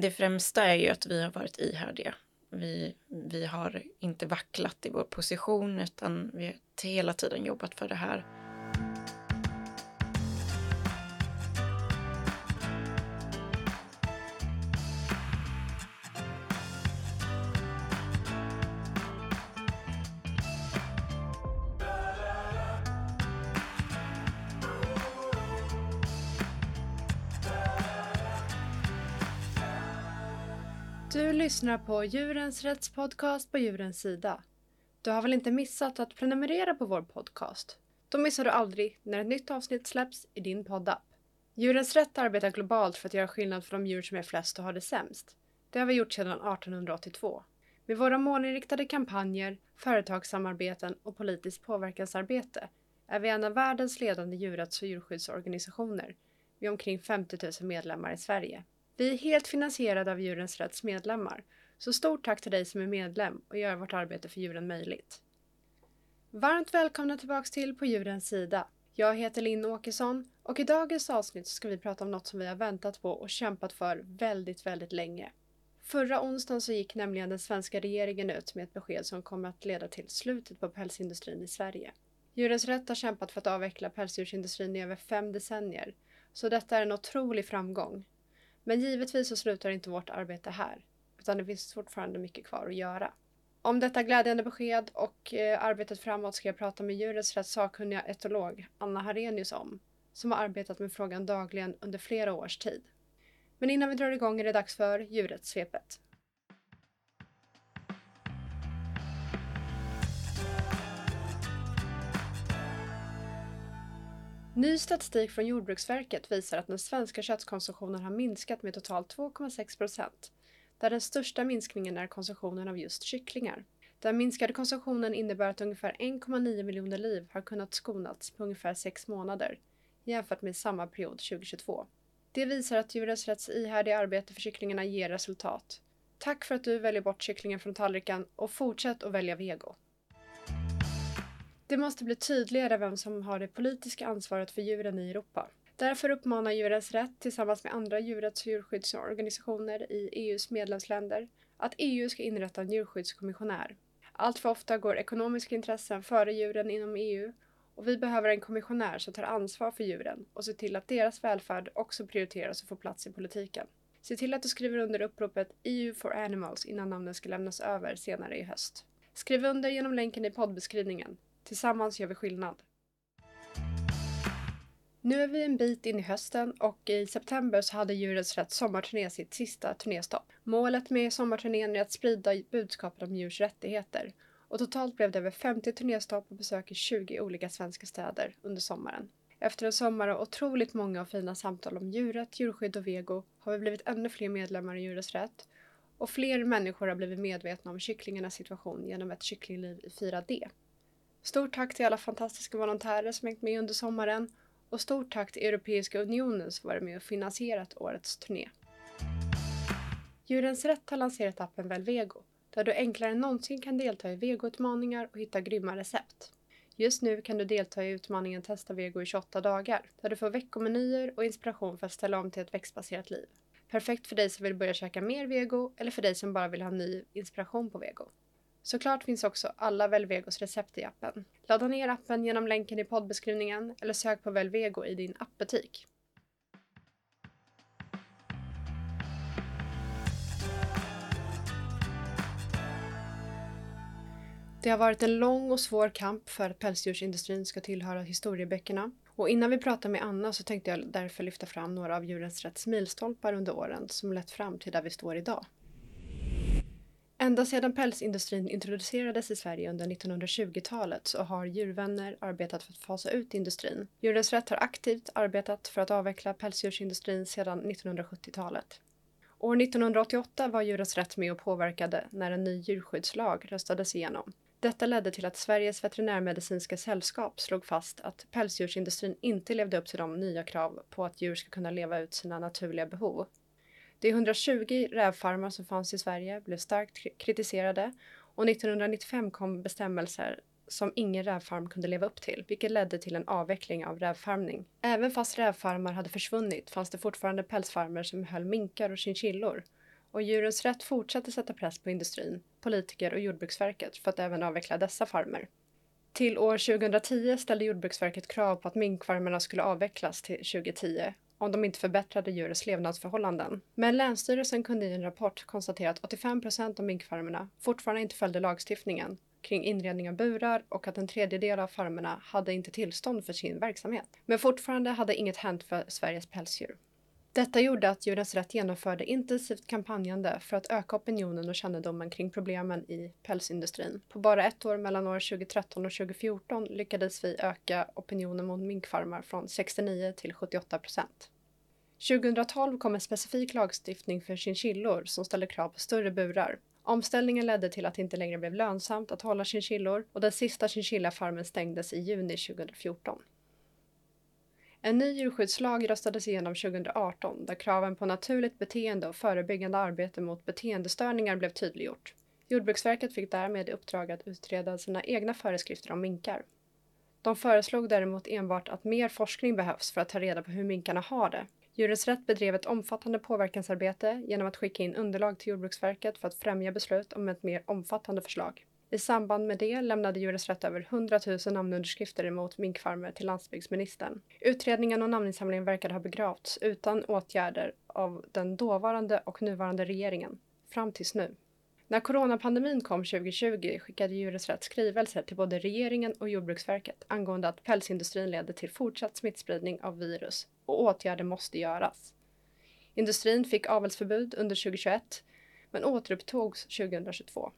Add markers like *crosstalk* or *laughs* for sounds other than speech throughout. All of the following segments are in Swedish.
Det främsta är ju att vi har varit ihärdiga. Vi, vi har inte vacklat i vår position utan vi har hela tiden jobbat för det här. Lyssnar på Djurens rättspodcast på Djurens sida. Du har väl inte missat att prenumerera på vår podcast? Då missar du aldrig när ett nytt avsnitt släpps i din poddapp. Djurens Rätt arbetar globalt för att göra skillnad för de djur som är flest och har det sämst. Det har vi gjort sedan 1882. Med våra målinriktade kampanjer, företagssamarbeten och politiskt påverkansarbete är vi en av världens ledande djurrätts och djurskyddsorganisationer med omkring 50 000 medlemmar i Sverige. Vi är helt finansierade av Djurens Rätts medlemmar, så stort tack till dig som är medlem och gör vårt arbete för djuren möjligt. Varmt välkomna tillbaks till På djurens sida. Jag heter Linn Åkesson och i dagens avsnitt ska vi prata om något som vi har väntat på och kämpat för väldigt, väldigt länge. Förra onsdagen så gick nämligen den svenska regeringen ut med ett besked som kommer att leda till slutet på pälsindustrin i Sverige. Djurens Rätt har kämpat för att avveckla pälsdjursindustrin i över fem decennier, så detta är en otrolig framgång. Men givetvis så slutar inte vårt arbete här, utan det finns fortfarande mycket kvar att göra. Om detta glädjande besked och eh, arbetet framåt ska jag prata med djurets rätt sakkunniga etolog Anna Harenius om, som har arbetat med frågan dagligen under flera års tid. Men innan vi drar igång är det dags för djurrättssvepet. Ny statistik från Jordbruksverket visar att den svenska köttkonsumtionen har minskat med totalt 2,6 procent, där den största minskningen är konsumtionen av just kycklingar. Den minskade konsumtionen innebär att ungefär 1,9 miljoner liv har kunnat skonats på ungefär sex månader, jämfört med samma period 2022. Det visar att Djurens Rätts ihärdiga arbete för kycklingarna ger resultat. Tack för att du väljer bort kycklingen från tallriken och fortsätt att välja vego. Det måste bli tydligare vem som har det politiska ansvaret för djuren i Europa. Därför uppmanar Djurens Rätt tillsammans med andra djurrätts och djurskyddsorganisationer i EUs medlemsländer att EU ska inrätta en djurskyddskommissionär. Allt för ofta går ekonomiska intressen före djuren inom EU och vi behöver en kommissionär som tar ansvar för djuren och ser till att deras välfärd också prioriteras och får plats i politiken. Se till att du skriver under uppropet EU for Animals innan namnen ska lämnas över senare i höst. Skriv under genom länken i poddbeskrivningen. Tillsammans gör vi skillnad. Nu är vi en bit in i hösten och i september så hade Djurens Rätt sommarturné sitt sista turnéstopp. Målet med sommarturnén är att sprida budskapet om djurs rättigheter och totalt blev det över 50 turnéstopp och besök i 20 olika svenska städer under sommaren. Efter en sommar och otroligt många och fina samtal om djurrätt, djurskydd och vego har vi blivit ännu fler medlemmar i Djurens Rätt och fler människor har blivit medvetna om kycklingarnas situation genom ett kycklingliv i 4D. Stort tack till alla fantastiska volontärer som hängt med under sommaren och stort tack till Europeiska unionen som varit med och finansierat årets turné. Djurens Rätt har lanserat appen Velvego där du enklare än någonsin kan delta i vegoutmaningar och hitta grymma recept. Just nu kan du delta i utmaningen Testa vego i 28 dagar där du får veckomenyer och inspiration för att ställa om till ett växtbaserat liv. Perfekt för dig som vill börja käka mer vego eller för dig som bara vill ha ny inspiration på vego. Såklart finns också alla Velvegos recept i appen. Ladda ner appen genom länken i poddbeskrivningen eller sök på Velvego i din appbutik. Det har varit en lång och svår kamp för att pälsdjursindustrin ska tillhöra historieböckerna. Och innan vi pratar med Anna så tänkte jag därför lyfta fram några av Djurens Rätts milstolpar under åren som lett fram till där vi står idag. Ända sedan pälsindustrin introducerades i Sverige under 1920-talet så har djurvänner arbetat för att fasa ut industrin. Djurens Rätt har aktivt arbetat för att avveckla pälsdjursindustrin sedan 1970-talet. År 1988 var Djurens Rätt med och påverkade när en ny djurskyddslag röstades igenom. Detta ledde till att Sveriges veterinärmedicinska sällskap slog fast att pälsdjursindustrin inte levde upp till de nya krav på att djur ska kunna leva ut sina naturliga behov. De 120 rävfarmar som fanns i Sverige blev starkt kritiserade och 1995 kom bestämmelser som ingen rävfarm kunde leva upp till, vilket ledde till en avveckling av rävfarmning. Även fast rävfarmar hade försvunnit fanns det fortfarande pälsfarmer som höll minkar och chinchillor och Djurens Rätt fortsatte sätta press på industrin, politiker och Jordbruksverket för att även avveckla dessa farmer. Till år 2010 ställde Jordbruksverket krav på att minkfarmerna skulle avvecklas till 2010 om de inte förbättrade djurens levnadsförhållanden. Men Länsstyrelsen kunde i en rapport konstatera att 85 procent av minkfarmerna fortfarande inte följde lagstiftningen kring inredning av burar och att en tredjedel av farmerna hade inte tillstånd för sin verksamhet. Men fortfarande hade inget hänt för Sveriges pälsdjur. Detta gjorde att Djurens Rätt genomförde intensivt kampanjande för att öka opinionen och kännedomen kring problemen i pälsindustrin. På bara ett år mellan år 2013 och 2014 lyckades vi öka opinionen mot minkfarmar från 69 till 78 procent. 2012 kom en specifik lagstiftning för chinchillor som ställde krav på större burar. Omställningen ledde till att det inte längre blev lönsamt att hålla chinchillor och den sista chinchillafarmen stängdes i juni 2014. En ny djurskyddslag röstades igenom 2018 där kraven på naturligt beteende och förebyggande arbete mot beteendestörningar blev tydliggjort. Jordbruksverket fick därmed i uppdrag att utreda sina egna föreskrifter om minkar. De föreslog däremot enbart att mer forskning behövs för att ta reda på hur minkarna har det. Djurens Rätt bedrev ett omfattande påverkansarbete genom att skicka in underlag till Jordbruksverket för att främja beslut om ett mer omfattande förslag. I samband med det lämnade Djurens Rätt över 100 000 namnunderskrifter emot minkfarmer till landsbygdsministern. Utredningen och namninsamlingen verkade ha begravts utan åtgärder av den dåvarande och nuvarande regeringen, fram tills nu. När coronapandemin kom 2020 skickade Djurens Rätt skrivelser till både regeringen och Jordbruksverket angående att pälsindustrin leder till fortsatt smittspridning av virus och åtgärder måste göras. Industrin fick avelsförbud under 2021 men återupptogs 2022.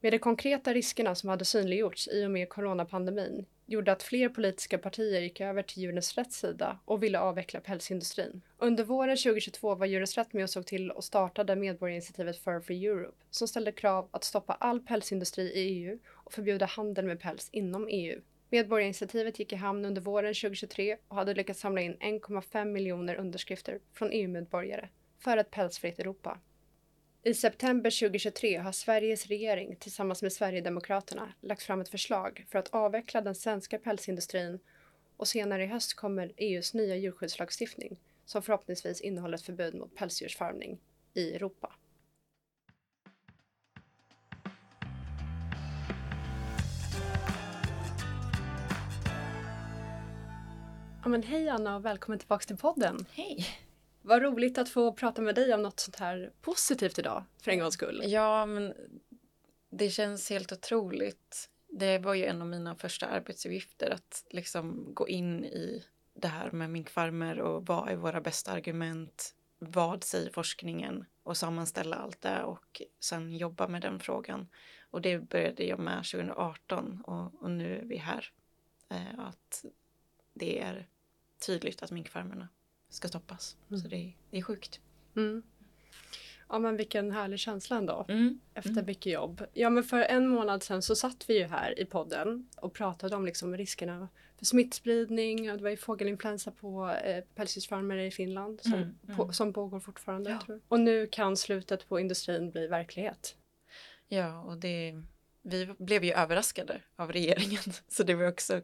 Med de konkreta riskerna som hade synliggjorts i och med coronapandemin gjorde att fler politiska partier gick över till Djurens Rätts sida och ville avveckla pälsindustrin. Under våren 2022 var Djurens Rätt med och såg till och startade medborgarinitiativet Fur Free Europe som ställde krav att stoppa all pälsindustri i EU och förbjuda handel med päls inom EU. Medborgarinitiativet gick i hamn under våren 2023 och hade lyckats samla in 1,5 miljoner underskrifter från EU-medborgare för ett pälsfritt Europa. I september 2023 har Sveriges regering tillsammans med Sverigedemokraterna lagt fram ett förslag för att avveckla den svenska pälsindustrin och senare i höst kommer EUs nya djurskyddslagstiftning som förhoppningsvis innehåller ett förbud mot pälsdjursfarmning i Europa. Ja, men hej Anna och välkommen tillbaka till podden. Hej! Vad roligt att få prata med dig om något sånt här positivt idag, för en gångs skull. Ja, men det känns helt otroligt. Det var ju en av mina första arbetsuppgifter att liksom gå in i det här med minkfarmer och vad är våra bästa argument? Vad säger forskningen? Och sammanställa allt det och sen jobba med den frågan. Och det började jag med 2018 och, och nu är vi här. Eh, att det är tydligt att minkfarmerna ska stoppas. Mm. Så det, det, är sjukt. Mm. Ja men vilken härlig känsla ändå. Mm. Efter mm. mycket jobb. Ja men för en månad sedan så satt vi ju här i podden och pratade om liksom riskerna för smittspridning. Det var ju fågelinfluensa på eh, pälsdjursfarmer i Finland som, mm, mm. på, som pågår fortfarande. Ja. Tror Och nu kan slutet på industrin bli verklighet. Ja och det, vi blev ju överraskade av regeringen *laughs* så det var också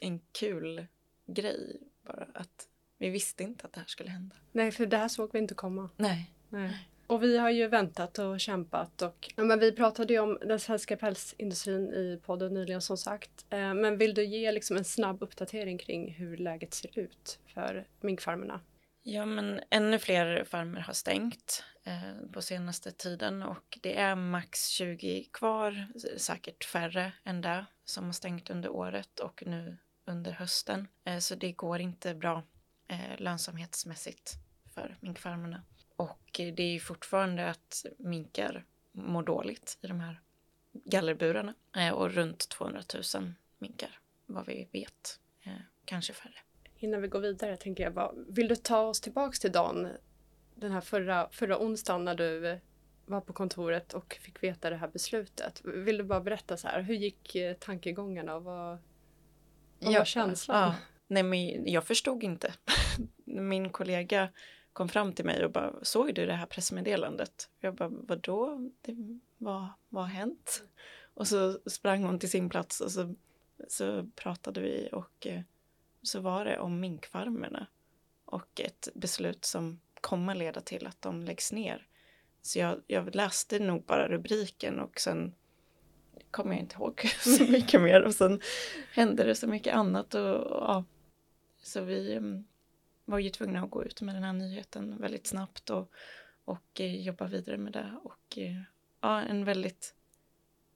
en kul grej bara att vi visste inte att det här skulle hända. Nej, för det här såg vi inte komma. Nej. Nej. Och vi har ju väntat och kämpat och ja, men vi pratade ju om den svenska pälsindustrin i podden nyligen som sagt. Eh, men vill du ge liksom en snabb uppdatering kring hur läget ser ut för minkfarmerna? Ja, men ännu fler farmer har stängt eh, på senaste tiden och det är max 20 kvar, säkert färre än det som har stängt under året och nu under hösten. Eh, så det går inte bra eh, lönsamhetsmässigt för minkfarmerna. Och det är ju fortfarande att minkar mår dåligt i de här gallerburarna eh, och runt 200 000 minkar vad vi vet, eh, kanske färre. Innan vi går vidare tänker jag bara, vill du ta oss tillbaks till dagen den här förra, förra onsdagen när du var på kontoret och fick veta det här beslutet. Vill du bara berätta så här, hur gick eh, tankegångarna och vad, vad ja, var känslan? Ja. Nej, men jag förstod inte. *laughs* Min kollega kom fram till mig och bara, såg du det här pressmeddelandet? Jag bara, vadå? Det, vad, vad har hänt? Och så sprang hon till sin plats och så, så pratade vi och eh, så var det om minkfarmerna och ett beslut som kommer leda till att de läggs ner. Så jag, jag läste nog bara rubriken och sen kommer jag inte ihåg *laughs* så mycket mer och sen hände det så mycket annat och, och ja. Så vi mm, var ju tvungna att gå ut med den här nyheten väldigt snabbt och, och eh, jobba vidare med det och eh, ja, en väldigt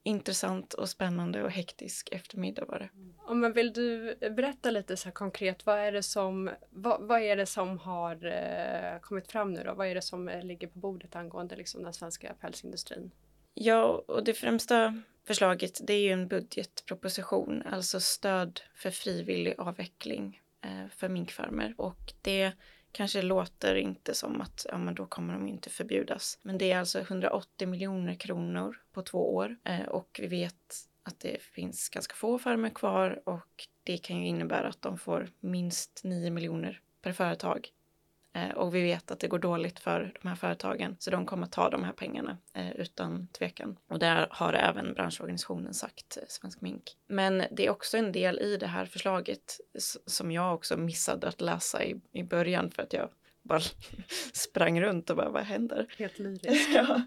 intressant och spännande och hektisk eftermiddag var det. Ja, men vill du berätta lite så konkret, vad är det som, vad, vad är det som har eh, kommit fram nu då? Vad är det som ligger på bordet angående liksom, den svenska pälsindustrin? Ja, och det främsta förslaget det är ju en budgetproposition, alltså stöd för frivillig avveckling Eh, för minkfarmer. Och det kanske låter inte som att ja, men då kommer de inte förbjudas. Men det är alltså 180 miljoner kronor på två år eh, och vi vet att det finns ganska få farmer kvar och det kan ju innebära att de får minst 9 miljoner per företag och vi vet att det går dåligt för de här företagen, så de kommer ta de här pengarna eh, utan tvekan. Och där har även branschorganisationen sagt, eh, Svensk Mink. Men det är också en del i det här förslaget som jag också missade att läsa i, i början för att jag bara *laughs* sprang runt och bara vad händer? Helt lyrisk. *laughs* ja.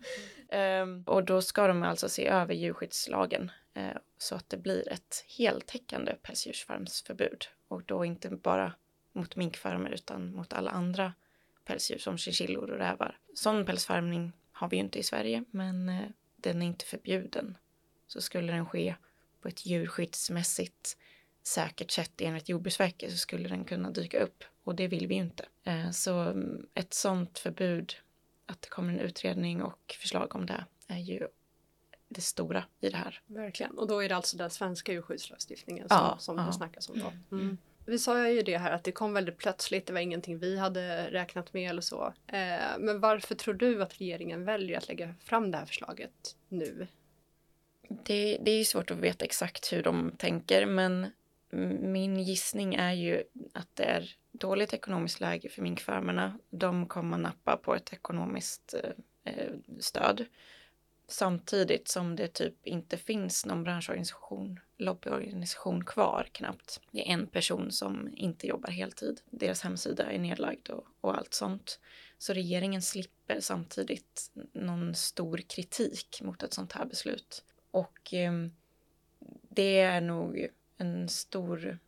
Um, och då ska de alltså se över djurskyddslagen uh, så att det blir ett heltäckande pälsdjursfarmsförbud och då inte bara mot minkfarmer utan mot alla andra pälsdjur som chinchillor och rävar. Sån pälsfarmning har vi ju inte i Sverige, men eh, den är inte förbjuden. Så skulle den ske på ett djurskyddsmässigt säkert sätt enligt Jordbruksverket så skulle den kunna dyka upp och det vill vi ju inte. Eh, så mm, ett sånt förbud, att det kommer en utredning och förslag om det, är ju det stora i det här. Verkligen. Och då är det alltså den svenska djurskyddslagstiftningen som, ja, som ja. det snackas om då? Mm. Vi sa ju det här att det kom väldigt plötsligt, det var ingenting vi hade räknat med eller så. Eh, men varför tror du att regeringen väljer att lägga fram det här förslaget nu? Det, det är ju svårt att veta exakt hur de tänker, men min gissning är ju att det är dåligt ekonomiskt läge för minkfarmerna. De kommer nappa på ett ekonomiskt eh, eh stöd samtidigt som det typ inte finns någon branschorganisation, lobbyorganisation kvar knappt. Det är en person som inte jobbar heltid. Deras hemsida är nedlagd och, och allt sånt. Så regeringen slipper samtidigt någon stor kritik mot ett sånt här beslut. Och eh, det är nog en stor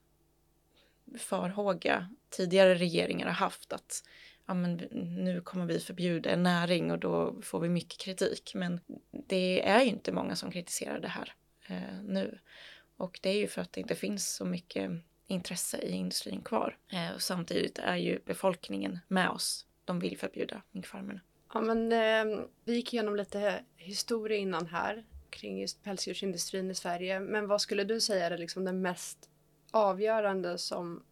farhåga tidigare regeringar har haft att ja, men nu kommer vi förbjuda en näring och då får vi mycket kritik. Men det är ju inte många som kritiserar det här eh, nu. Och det är ju för att det inte finns så mycket intresse i industrin kvar. Eh, och samtidigt är ju befolkningen med oss. De vill förbjuda minkfarmerna. Ja, men eh, vi gick igenom lite historia innan här kring just pälsdjursindustrin i Sverige. Men vad skulle du säga är liksom det mest avgörande som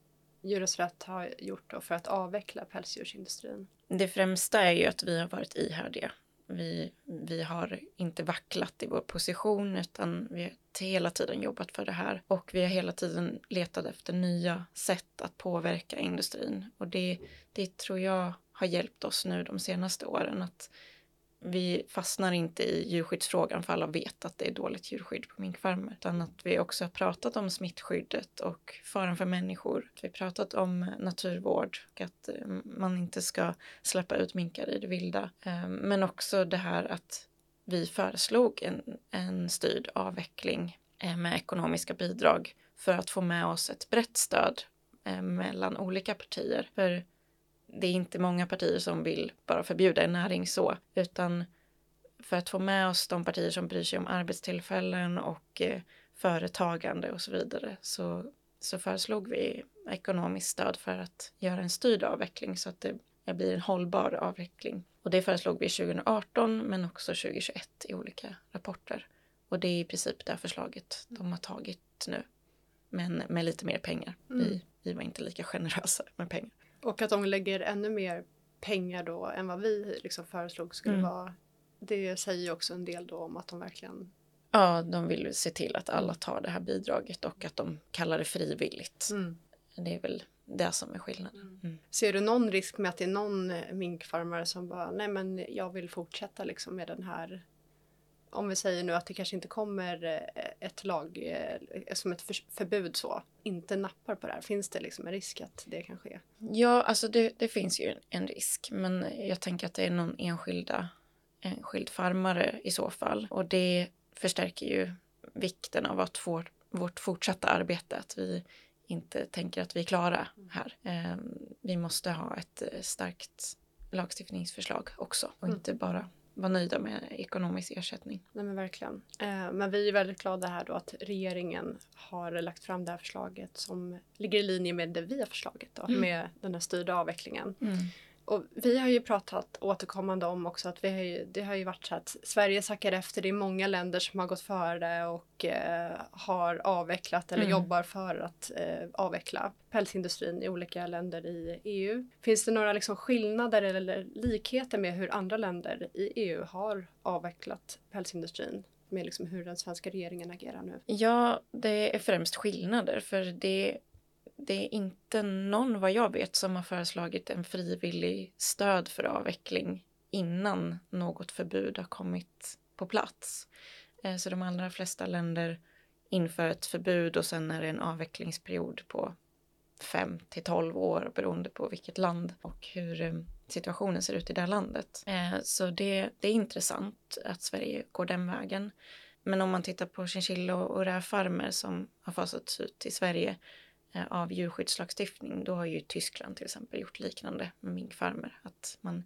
Djurens Rätt har gjort för att avveckla pälsdjursindustrin? Det främsta är ju att vi har varit ihärdiga. Vi, vi har inte vacklat i vår position utan vi har hela tiden jobbat för det här. Och vi har hela tiden letat efter nya sätt att påverka industrin. Och det, det tror jag har hjälpt oss nu de senaste åren att vi fastnar inte i djurskyddsfrågan för alla vet att det är dåligt djurskydd på minkfarmer. Utan att vi också har pratat om smittskyddet och faran för människor. Vi har pratat om naturvård och att eh, man inte ska släppa ut minkar i det vilda. Ehm, men också det här att vi föreslog en, en styrd avveckling eh, med ekonomiska bidrag för att få med oss ett brett stöd eh, mellan olika partier. För det är inte många partier som vill bara förbjuda en näring så, utan för att få med oss de partier som bryr sig om arbetstillfällen och eh, företagande och så vidare så, så föreslog vi ekonomiskt stöd för att göra en styrd avveckling så att det blir en hållbar avveckling. Och det föreslog vi 2018 men också 2021 i olika rapporter. Och det är i princip det förslaget de har tagit nu. Men med lite mer pengar. Mm. Vi, vi var inte lika generösa med pengar. Och att de lägger ännu mer pengar då än vad vi liksom föreslog skulle mm. vara. Det säger ju också en del då om att de verkligen Ja, de vill se till att alla tar det här bidraget och att de kallar det frivilligt. Mm. Det är väl det som är skillnaden. Mm. mm. Ser du någon risk med att det är någon minkfarmare som bara, nej men jag vill fortsätta liksom med den här om vi säger nu att det kanske inte kommer eh, ett lag eh, som ett förbud så, inte nappar på det här, finns det liksom en risk att det kan ske? Ja, alltså det, det finns ju en risk, men jag tänker att det är någon enskilda enskild farmare i så fall. Och det förstärker ju vikten av att få vårt fortsatta arbete, att vi inte tänker att vi är klara här. Ehm, vi måste ha ett eh, starkt lagstiftningsförslag också och inte bara vara nöjda med ekonomisk ersättning. Nej men verkligen. Eh, men vi är väldigt glada här då att regeringen har lagt fram det här förslaget som ligger i linje med det vi har förslaget då, Mm. med den här styrda avvecklingen. Mm. Och vi har ju pratat återkommande om också att vi har ju, det har ju varit så att Sverige sackar efter. Det är många länder som har gått före och eh, har avvecklat eller Mm. jobbar för att eh, avveckla pälsindustrin i olika länder i EU. Finns det några liksom skillnader eller likheter med hur andra länder i EU har avvecklat pälsindustrin? Med liksom hur den svenska regeringen agerar nu. Ja, det är främst skillnader för det, det är inte någon vad jag vet som har föreslagit en frivillig stöd för avveckling innan något förbud har kommit på plats. Eh, så de allra flesta länder inför ett förbud och sen är det en avvecklingsperiod på 5 till 12 år beroende på vilket land och hur eh, situationen ser ut i det här landet. Eh, så det, det är intressant att Sverige går den vägen. Men om man tittar på chinchilla och rävfarmer som har fasats ut i Sverige av djurskyddslagstiftning, då har ju Tyskland till exempel gjort liknande med minkfarmer. Att man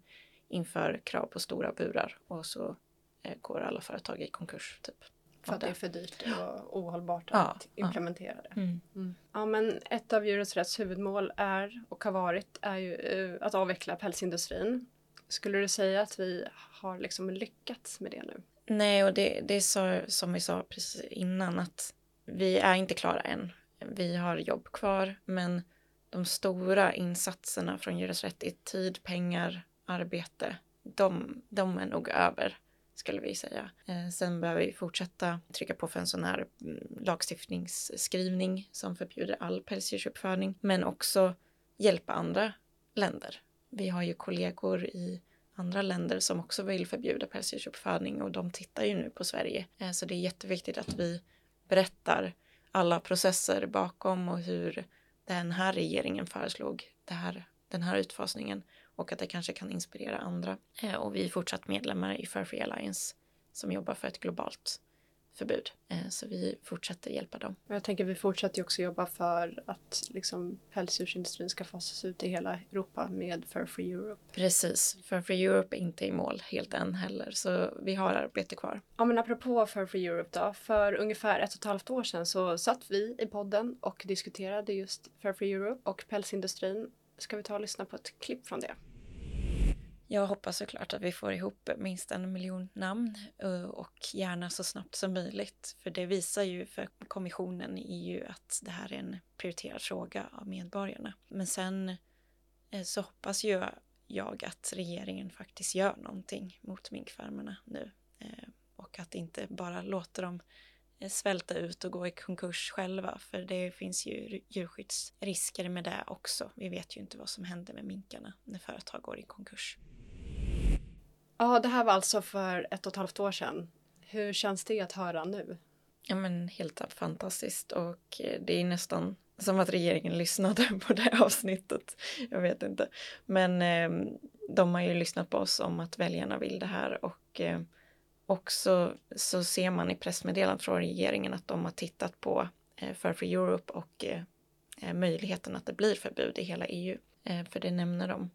inför krav på stora burar och så eh, går alla företag i konkurs. Typ. För att det är för dyrt och ohållbart Ja, att ja. implementera det. Mm. Ja, men ett av Djurens Rätts huvudmål är och har varit är ju eh, att avveckla pälsindustrin. Skulle du säga att vi har liksom lyckats med det nu? Nej, och det, det är så, som vi sa precis innan att vi är inte klara än. Vi har jobb kvar, men de stora insatserna från Djurens Rätt i tid, pengar, arbete, de, de är nog över, skulle vi säga. Eh, sen behöver vi fortsätta trycka på för en sån här mm, lagstiftningsskrivning som förbjuder all pälsdjursuppfödning, men också hjälpa andra länder. Vi har ju kollegor i andra länder som också vill förbjuda pälsdjursuppfödning och de tittar ju nu på Sverige. Eh, Så det är jätteviktigt att vi berättar alla processer bakom och hur den här regeringen föreslog det här, den här utfasningen och att det kanske kan inspirera andra. Eh, och vi är fortsatt medlemmar i Fair Free Alliance som jobbar för ett globalt förbud. Eh, Så vi fortsätter hjälpa dem. Jag tänker vi fortsätter också jobba för att liksom pälsdjursindustrin ska fasas ut i hela Europa med Fur Free Europe. Precis, Fur Free Europe är inte i mål helt än heller så vi har arbete kvar. Ja men apropå Fur Free Europe då. För ungefär ett och ett halvt år sedan så satt vi i podden och diskuterade just Fur Free Europe och pälsindustrin. Ska vi ta och lyssna på ett klipp från det? Jag hoppas såklart att vi får ihop minst en miljon namn eh, och gärna så snabbt som möjligt. För det visar ju för kommissionen i EU att det här är en prioriterad fråga av medborgarna. Men sen eh, så hoppas ju jag att regeringen faktiskt gör någonting mot minkfarmerna nu. Eh, och att inte bara låter dem svälta ut och gå i konkurs själva. För det finns ju djurskyddsrisker med det också. Vi vet ju inte vad som händer med minkarna när företag går i konkurs. Ja, det här var alltså för ett och ett halvt år sedan. Hur känns det att höra nu? Ja men helt fantastiskt och eh, det är nästan som att regeringen *laughs* lyssnade på det här avsnittet. Jag vet inte. Men eh, de har ju lyssnat på oss om att väljarna vill det här och eh, också så ser man i pressmeddelandet från regeringen att de har tittat på eh, Free Europe och eh, eh, möjligheten att det blir förbud i hela EU. För det nämner de.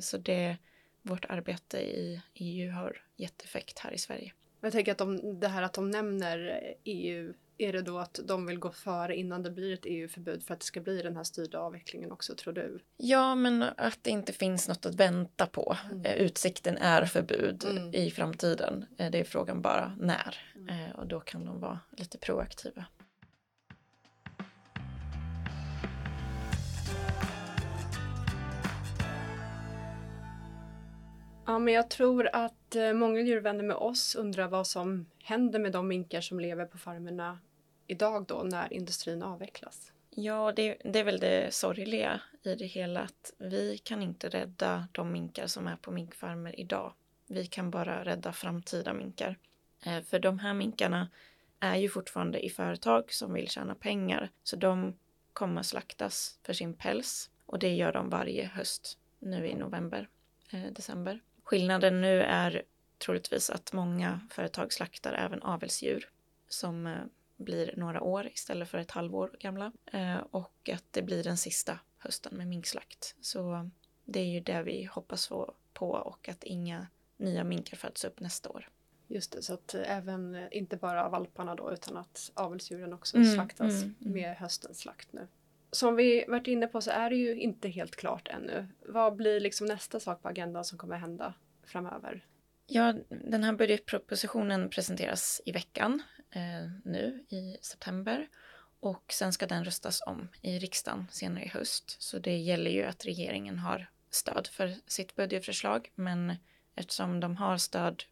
Så det, vårt arbete i EU har gett effekt här i Sverige. Jag tänker att de, det här att de nämner EU, är det då att de vill gå före innan det blir ett EU-förbud för att det ska bli den här styrda avvecklingen också, tror du? Ja, men att det inte finns något att vänta på. Mm. Eh, Utsikten är förbud Mm. i framtiden. Eh, Det är frågan bara när. Eh, Och då kan de vara lite proaktiva. Ja, men jag tror att eh, många djurvänner med oss undrar vad som händer med de minkar som lever på farmerna idag då när industrin avvecklas. Ja, det, det är väl det sorgliga i det hela att vi kan inte rädda de minkar som är på minkfarmer idag. Vi kan bara rädda framtida minkar. Eh, för de här minkarna är ju fortfarande i företag som vill tjäna pengar, så de kommer slaktas för sin päls och det gör de varje höst nu i november, eh, december. Skillnaden nu är troligtvis att många företag slaktar även avelsdjur som eh, blir några år istället för ett halvår gamla. Eh, och att det blir den sista hösten med minkslakt. Så det är ju det vi hoppas på och att inga nya minkar föds upp nästa år. Just det, så att även inte bara valparna då utan att avelsdjuren också mm, slaktas mm, mm. med höstens slakt nu. Som vi varit inne på så är det ju inte helt klart ännu. Vad blir liksom nästa sak på agendan som kommer hända framöver? Ja, den här budgetpropositionen presenteras i veckan eh, nu i september och sen ska den röstas om i riksdagen senare i höst. Så det gäller ju att regeringen har stöd för sitt budgetförslag, men eftersom de har stöd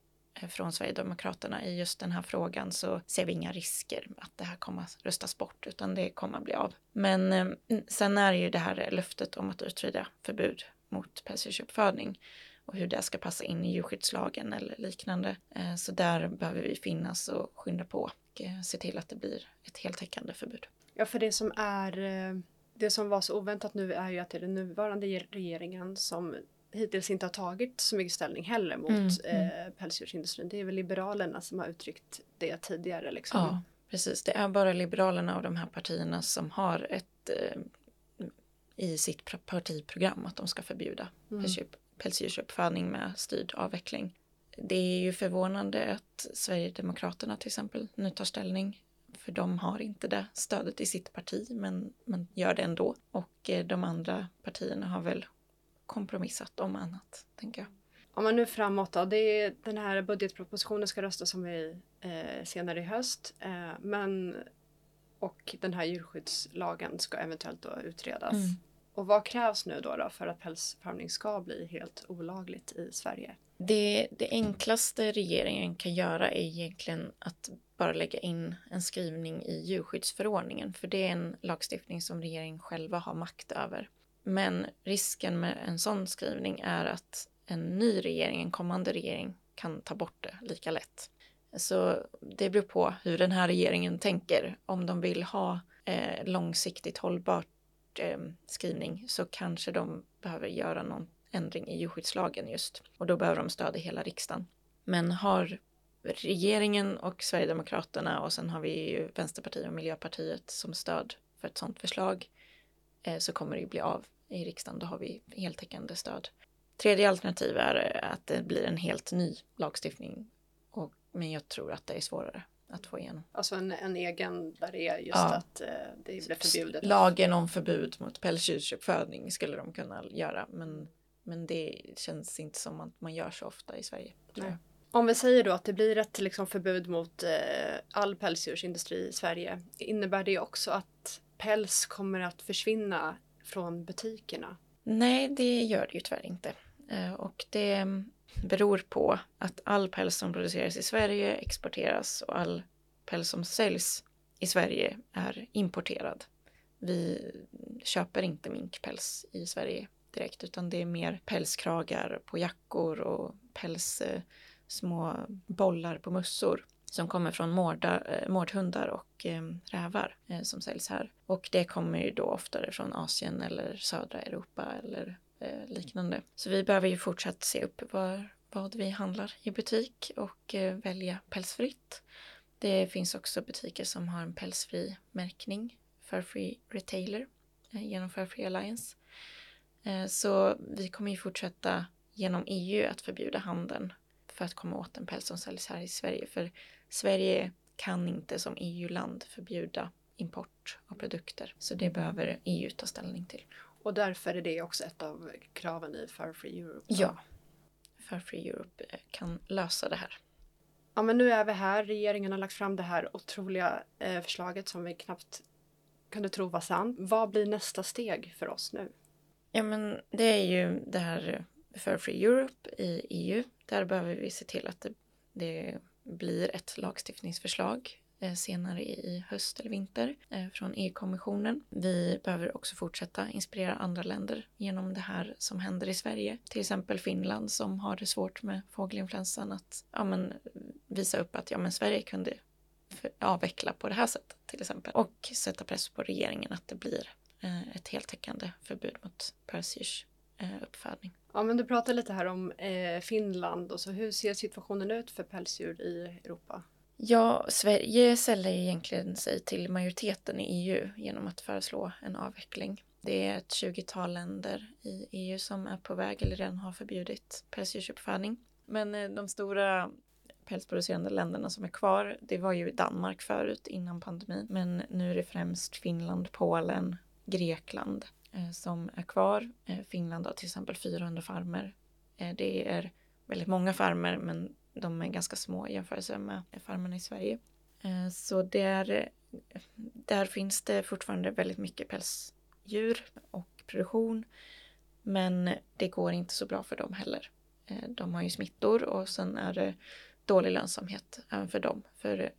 från Sverigedemokraterna i just den här frågan så ser vi inga risker att det här kommer att röstas bort utan det kommer att bli av. Men eh, sen är det ju det här löftet om att utreda förbud mot pälsdjursuppfödning och hur det ska passa in i djurskyddslagen eller liknande. Eh, så där behöver vi finnas och skynda på och eh, se till att det blir ett heltäckande förbud. Ja, för det som är det som var så oväntat nu är ju att det är den nuvarande regeringen som hittills inte har tagit så mycket ställning heller mot mm, mm. eh, pälsdjursindustrin. Det är väl Liberalerna som har uttryckt det tidigare. Liksom. Ja, precis. Det är bara Liberalerna och de här partierna som har ett eh, i sitt partiprogram att de ska förbjuda mm pälsdjursuppfödning med styrd avveckling. Det är ju förvånande att Sverigedemokraterna till exempel nu tar ställning för de har inte det stödet i sitt parti men, men gör det ändå. Och eh, de andra partierna har väl kompromissat om annat, tänker jag. Om man nu framåt då, det är, den här budgetpropositionen ska röstas om i, eh, senare i höst. Eh, men, och den här djurskyddslagen ska eventuellt då utredas. Mm. Och vad krävs nu då, då för att pälsfarmning ska bli helt olagligt i Sverige? Det, det enklaste regeringen kan göra är egentligen att bara lägga in en skrivning i djurskyddsförordningen, för det är en lagstiftning som regeringen själva har makt över. Men risken med en sån skrivning är att en ny regering, en kommande regering, kan ta bort det lika lätt. Så det beror på hur den här regeringen tänker. Om de vill ha eh, långsiktigt hållbart eh, skrivning så kanske de behöver göra någon ändring i djurskyddslagen just. Och då behöver de stöd i hela riksdagen. Men har regeringen och Sverigedemokraterna och sen har vi ju Vänsterpartiet och Miljöpartiet som stöd för ett sådant förslag eh, så kommer det ju bli av i riksdagen. Då har vi heltäckande stöd. Tredje alternativ är att det blir en helt ny lagstiftning. Och, men jag tror att det är svårare att få igenom. Alltså en, en egen där det är just ja. att eh, det blir förbjudet. Lagen om förbud mot pälsdjursuppfödning skulle de kunna göra men, men det känns inte som att man gör så ofta i Sverige. Om vi säger då att det blir ett liksom, förbud mot eh, all pälsdjursindustri i Sverige. Innebär det också att päls kommer att försvinna från butikerna? Nej, det gör det ju tyvärr inte. Eh, och det beror på att all päls som produceras i Sverige exporteras och all päls som säljs i Sverige är importerad. Vi köper inte minkpäls i Sverige direkt utan det är mer pälskragar på jackor och päls eh, små bollar på mössor som kommer från mårda, eh, mårdhundar och eh, rävar eh, som säljs här. Och det kommer ju då oftare från Asien eller södra Europa eller eh, liknande. Så vi behöver ju fortsatt se upp var, vad vi handlar i butik och eh, välja pälsfritt. Det finns också butiker som har en pälsfri märkning, för Free Retailer, eh, genom Fair Free Alliance. Eh, så vi kommer ju fortsätta genom EU att förbjuda handeln för att komma åt den päls som säljs här i Sverige. För Sverige kan inte som EU-land förbjuda import av produkter. Så det behöver EU ta ställning till. Och därför är det också ett av kraven i Fur Free Europe? Ja, Fur Free Europe eh, kan lösa det här. Ja, men nu är vi här. Regeringen har lagt fram det här otroliga eh, förslaget som vi knappt kunde tro var sant. Vad blir nästa steg för oss nu? Ja, men det är ju det här Fur Free Europe i EU. Där behöver vi se till att det, det blir ett lagstiftningsförslag eh, senare i höst eller vinter eh, från EU-kommissionen. Vi behöver också fortsätta inspirera andra länder genom det här som händer i Sverige. Till exempel Finland som har det svårt med fågelinfluensan att ja, men, visa upp att ja, men Sverige kunde avveckla på det här sättet till exempel. Och sätta press på regeringen att det blir eh, ett heltäckande förbud mot pälsdjurs eh, uppfödning. Ja, men du pratade lite här om eh, Finland och så hur ser situationen ut för pälsdjur i Europa? Ja, Sverige säljer egentligen sig till majoriteten i EU genom att föreslå en avveckling. Det är ett 20-tal länder i EU som är på väg eller redan har förbjudit pälsdjursuppfödning. Men eh, de stora pälsproducerande länderna som är kvar, det var ju Danmark förut innan pandemin. Men nu är det främst Finland, Polen, Grekland Eh, som är kvar. Eh, Finland har till exempel 400 farmer. Eh, det är väldigt många farmer men de är ganska små i jämförelse med farmerna i Sverige. Så där, där finns det fortfarande väldigt mycket pälsdjur och produktion. Men det går inte så bra för dem heller. De har ju smittor och sen är det dålig lönsamhet även för dem. För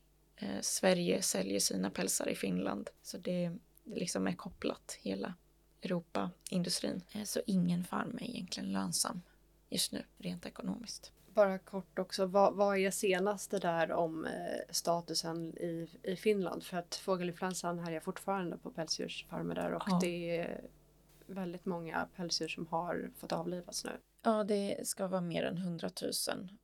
Sverige säljer sina pälsar i Finland. Så det, det liksom är kopplat hela Europa-industrin. Eh, så ingen farm är egentligen lönsam just nu rent ekonomiskt. Bara kort också, vad, vad är senaste där om eh, statusen i, i Finland? För att fågelinfluensan härjar fortfarande på pälsdjursfarmer där och Ja. det är väldigt många pälsdjur som har fått avlivas nu. Ja, det ska vara mer än 100 000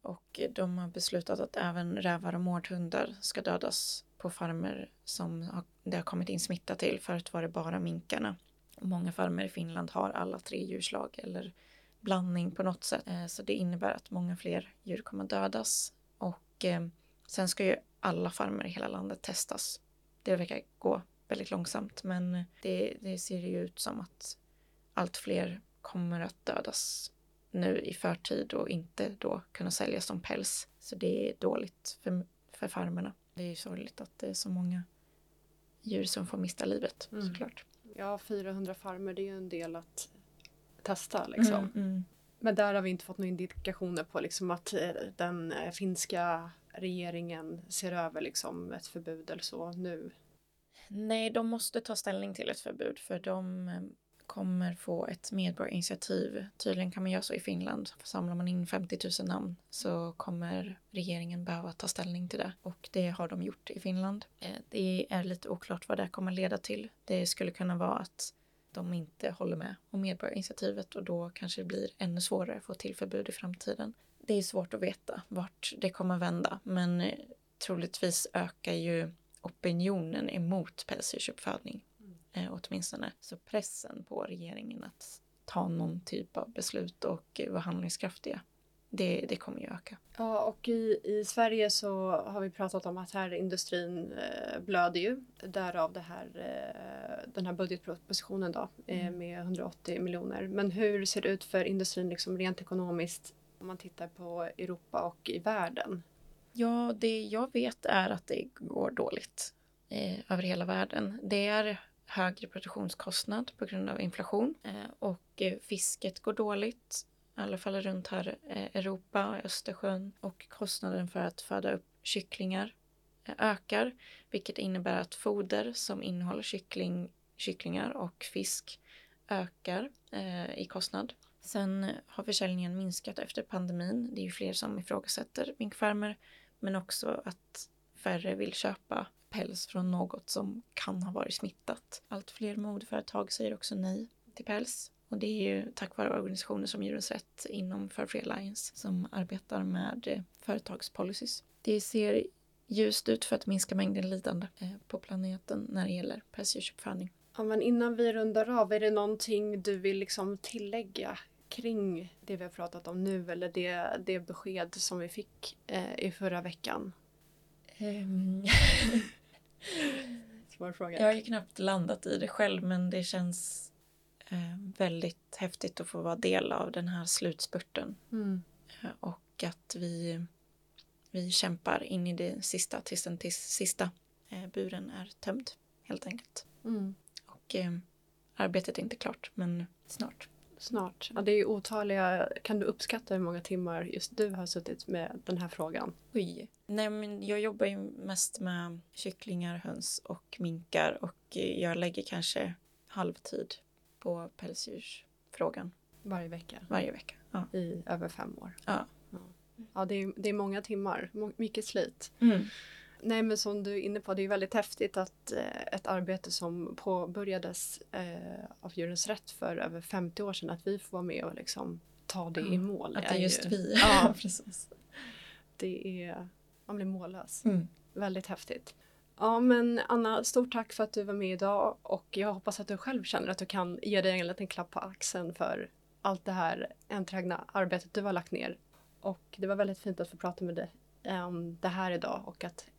och de har beslutat att även rävar och mårdhundar ska dödas på farmer som har, det har kommit in smitta till. Förut var det bara minkarna. Många farmer i Finland har alla tre djurslag eller blandning på något sätt. Eh, Så det innebär att många fler djur kommer dödas. Och eh, sen ska ju alla farmer i hela landet testas. Det verkar gå väldigt långsamt men det, det ser ju ut som att allt fler kommer att dödas nu i förtid och inte då kunna säljas som päls. Så det är dåligt för, för farmerna. Det är ju sorgligt att det är så många djur som får mista livet Mm. såklart. Ja, 400 farmer, det är ju en del att testa liksom. Mm, mm. Men där har vi inte fått några indikationer på liksom att eh, den eh, finska regeringen ser över liksom ett förbud eller så nu. Nej, de måste ta ställning till ett förbud för de eh, kommer få ett medborgarinitiativ. Tydligen kan man göra så i Finland. Samlar man in 50 000 namn så kommer regeringen behöva ta ställning till det. Och det har de gjort i Finland. Eh, det är lite oklart vad det kommer leda till. Det skulle kunna vara att de inte håller med om medborgarinitiativet och då kanske det blir ännu svårare att få till förbud i framtiden. Det är svårt att veta vart det kommer vända men eh, troligtvis ökar ju opinionen emot pälsdjursuppfödning eh, åtminstone. Så pressen på regeringen att ta någon typ av beslut och eh, vara handlingskraftiga, det, det kommer ju öka. Ja, och i, i Sverige så har vi pratat om att här industrin eh, blöder ju. Därav det här, eh, den här budgetpropositionen då eh, Mm. med 180 miljoner. Men hur ser det ut för industrin liksom rent ekonomiskt om man tittar på Europa och i världen? Ja, det jag vet är att det går dåligt eh, över hela världen. Det är högre produktionskostnad på grund av inflation eh, och eh, fisket går dåligt. I alla fall runt här eh, Europa och Östersjön och kostnaden för att föda upp kycklingar ökar, vilket innebär att foder som innehåller kyckling, kycklingar och fisk ökar eh, i kostnad. Sen har försäljningen minskat efter pandemin. Det är ju fler som ifrågasätter minkfarmer men också att färre vill köpa päls från något som kan ha varit smittat. Allt fler modeföretag säger också nej till päls. Och det är ju tack vare organisationer som Djurens Rätt inom Fur Free Alliance som arbetar med eh, företagspolicies. Det ser ljust ut för att minska mängden lidande eh, på planeten när det gäller pälsdjursuppfödning. Ja, men innan vi rundar av, är det någonting du vill liksom tillägga kring det vi har pratat om nu eller det, det besked som vi fick eh, i förra veckan? Ehm, *laughs* *laughs* Svår fråga. Jag har ju knappt landat i det själv men det känns eh, väldigt häftigt att få vara del av den här slutspurten. Mm. Eh, och att vi, vi kämpar in i det sista tills den tills sista eh, buren är tömd helt enkelt. Mm. Och eh, arbetet är inte klart men snart. Snart. Ja, det är ju otaliga. Kan du uppskatta hur många timmar just du har suttit med den här frågan? Oj. Nej men jag jobbar ju mest med kycklingar, höns och minkar och jag lägger kanske halvtid på pälsdjursfrågan Varje vecka varje vecka. Ja. i över fem år. Ja. Ja, ja det, är, det är många timmar. Mycket slit. nej men som du är inne på, det är väldigt häftigt att eh, ett arbete som påbörjades eh, av Djurens Rätt för över 50 år sedan, att vi får vara med och liksom ta det i mål. Att det är just ju, vi. Ja, *laughs* precis. det är, man blir mållös. Mm. Väldigt häftigt. Ja men Anna, stort tack för att du var med idag och jag hoppas att du själv känner att du kan ge dig en liten klapp på axeln för allt det här enträgna arbetet du har lagt ner. Och det var väldigt fint att få prata med dig om det här idag och att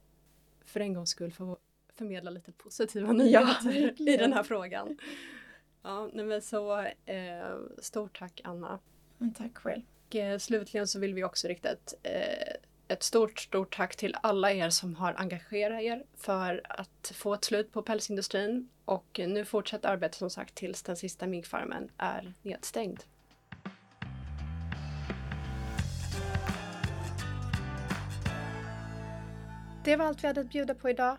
för en gångs skull få förmedla lite positiva nyheter i verkligen. den här frågan. Ja, men så eh, stort tack Anna. Men tack själv. Och eh, slutligen så vill vi också rikta ett, eh, ett stort, stort tack till alla er som har engagerat er för att få ett slut på pälsindustrin. Och nu fortsätter arbetet som sagt tills den sista minkfarmen är nedstängd. Det var allt vi hade att bjuda på idag.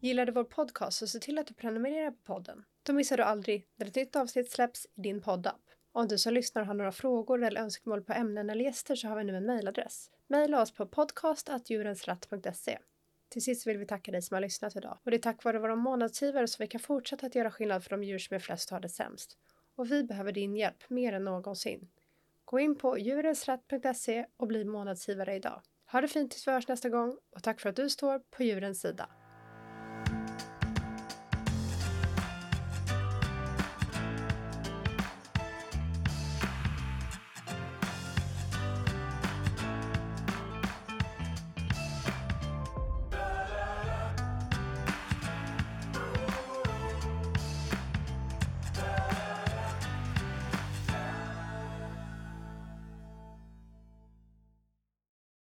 Gillar du vår podcast så se till att du prenumererar på podden. Då missar du aldrig när ett nytt avsnitt släpps i din poddapp. Om du som lyssnar har några frågor eller önskemål på ämnen eller gäster så har vi nu en mejladress. Mejla oss på podcast.djurensratt.se. Till sist vill vi tacka dig som har lyssnat idag. Och det är tack vare våra månadsgivare som vi kan fortsätta att göra skillnad för de djur som är flest och har det sämst. Och vi behöver din hjälp mer än någonsin. Gå in på djurensratt.se och bli månadsgivare idag. Ha det fint tills vi hörs nästa gång och tack för att du står på djurens sida.